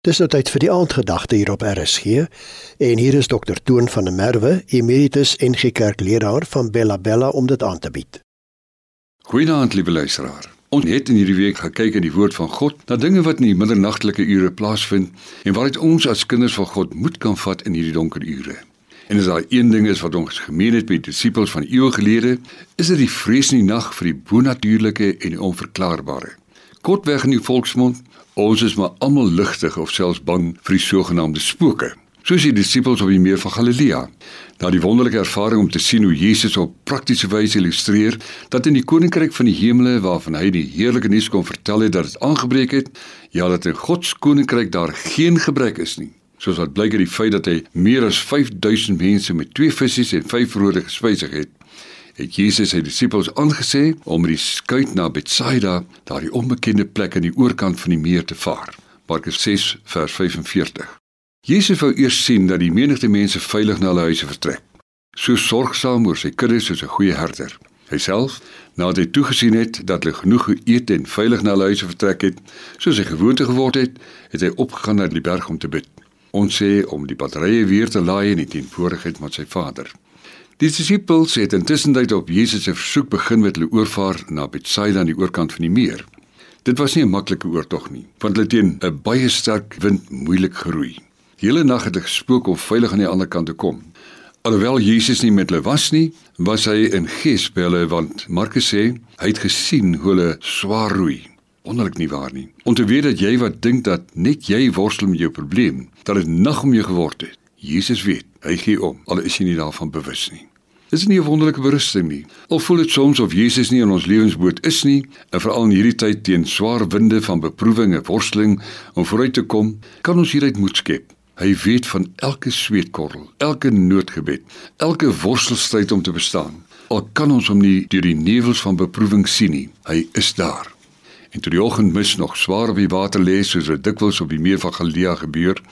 Dis nou tyd vir die aandgedagte hier op RSG en hier is dokter Toon van der Merwe, emeritus NG Kerk leraar van Bella Bella om dit aan te bied. Goeienaand liewe luisteraar. Ons het in hierdie week gekyk in die woord van God na dinge wat in die middernagtelike ure plaasvind en waaruit ons as kinders van God moed kan vat in hierdie donker ure. En as daar een ding is wat ons gemeen het met die disippels van eeue gelede, is dit die vrees in die nag vir die bonatuurlike en die onverklaarbare. Kortweg in die volksmond Ons is maar almal ligtig of selfs bang vir die sogenaamde spooke. Soos die disippels op die meer van Galilea. Na die wonderlike ervaring om te sien hoe Jesus op praktiese wyse illustreer dat in die koninkryk van die hemele waarvan hy die heerlike nuus kon vertel het dat dit aangebreek het, ja dat in God se koninkryk daar geen gebrek is nie. Soos wat blyk uit die feit dat hy meer as 5000 mense met twee visse en vyf broode gespesig het het Jesus sy disippels aangesê om met die skuit na Betsaida, daardie onbekende plek aan die oorkant van die meer te vaar. Markus 6 vers 45. Jesus wou eers sien dat die menigte mense veilig na hulle huise vertrek. So sorgsaam oor sy kudde soos 'n goeie herder. Hy self, nadat hy toegesien het dat hulle genoeg geëet en veilig na hulle huise vertrek het, soos hy gewoonte geword het, het hy opgegaan na die berg om te bid. Ons sê om die batterye weer te laai in die teenwoordigheid van sy Vader. Die disippels het intussen tyd op Jesus se versoek begin met hulle oorvaar na Betsaida aan die oorkant van die meer. Dit was nie 'n maklike oortog nie, want hulle teen 'n baie sterk wind moeilik geroei. Die hele nag het hulle gespook om veilig aan die ander kant te kom. Alhoewel Jesus nie met hulle was nie, was hy in gees by hulle want Markus sê hy het gesien hoe hulle swaar roei. Wonderlik nie waar nie. Om te weet dat jy wat dink dat net jy worstel met jou probleem, dat dit nag om jou geword het. Jesus weet, hy gee om, al is hy nie daarvan bewus nie. Dis nie 'n wonderlike berusting nie. Al voel dit soms of Jesus nie in ons lewensboot is nie, en veral in hierdie tyd teen swaar winde van beproewing en worsteling om vooruit te kom, kan ons hieruit moed skep. Hy weet van elke sweetkorrel, elke noodgebed, elke worstelstryd om te bestaan. Al kan ons hom nie deur die nevels van beproewing sien nie, hy is daar. En toe die oggend mis nog swaar op die water lê soos dit dikwels op die meer van Galilea gebeur,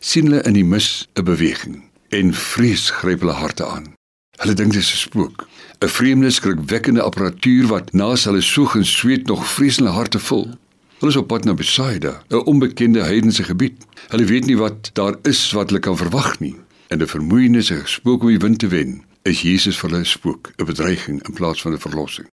sien hulle in die mis 'n beweging en vrees gryp hulle harte aan. Hulle dink dit is 'n spook. 'n Vreemde skrikwekkende apparatuur wat naas hulle soeg en sweet nog vreeslike harte vul. Hulle is op pad na Besaida, 'n onbekende heidense gebied. Hulle weet nie wat daar is wat hulle kan verwag nie. En 'n vermoeienisse spook om die wind te wen. Is Jesus vir hulle 'n spook, 'n bedreiging in plaas van 'n verlossing?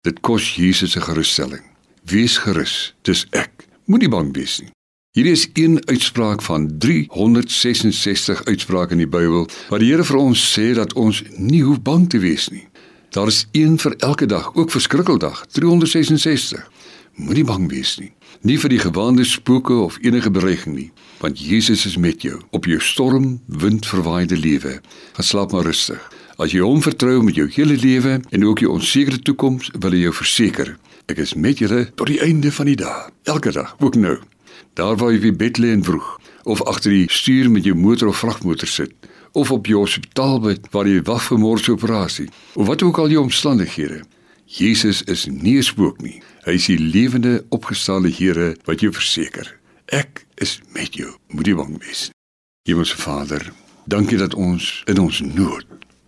Dit kos Jesus 'n gerusstelling. Wees gerus, dis ek. Moenie bang wees nie. Hier is een uitspraak van 366 uitsprake in die Bybel wat die Here vir ons sê dat ons nie hoef bang te wees nie. Daar is een vir elke dag, ook vir skrikkeldag, 366. Moenie bang wees nie. Nie vir die gewaande spooke of enige bedreiging nie, want Jesus is met jou op jou storm, windverwaaide lewe. Gaan slaap maar rustig. As jy hom vertrou met jou hele lewe en ook jou onsekere toekoms, wil hy jou verseker, ek is met julle tot die einde van die dag. Elke dag, ook nou. Daar waar jy by bed lê en vroeg of agter die stuur met jou motor of vragmotor sit of op jou hospitaalbed waar jy wag vir môre se operasie of wat ook al jou omstandighede. Jesus is nie 'n spook nie. Hy is die lewende opgestane Here wat jou verseker. Ek is met jou. Moenie bang wees. Hemelse Vader, dankie dat ons in ons nood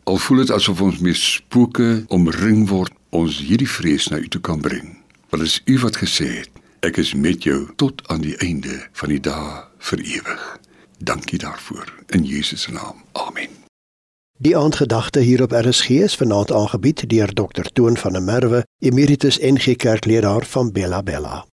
al voel dit asof ons meer spooke omring word, ons hierdie vrees na U toe kan bring. Want dit is U wat gesê het Ek is met jou tot aan die einde van die dae vir ewig. Dankie daarvoor in Jesus se naam. Amen. Die aandgedagte hier op RSG is vanaand aangebied deur Dr. Toon van der Merwe, Emeritus NG Kerkleraar van Bella Bella.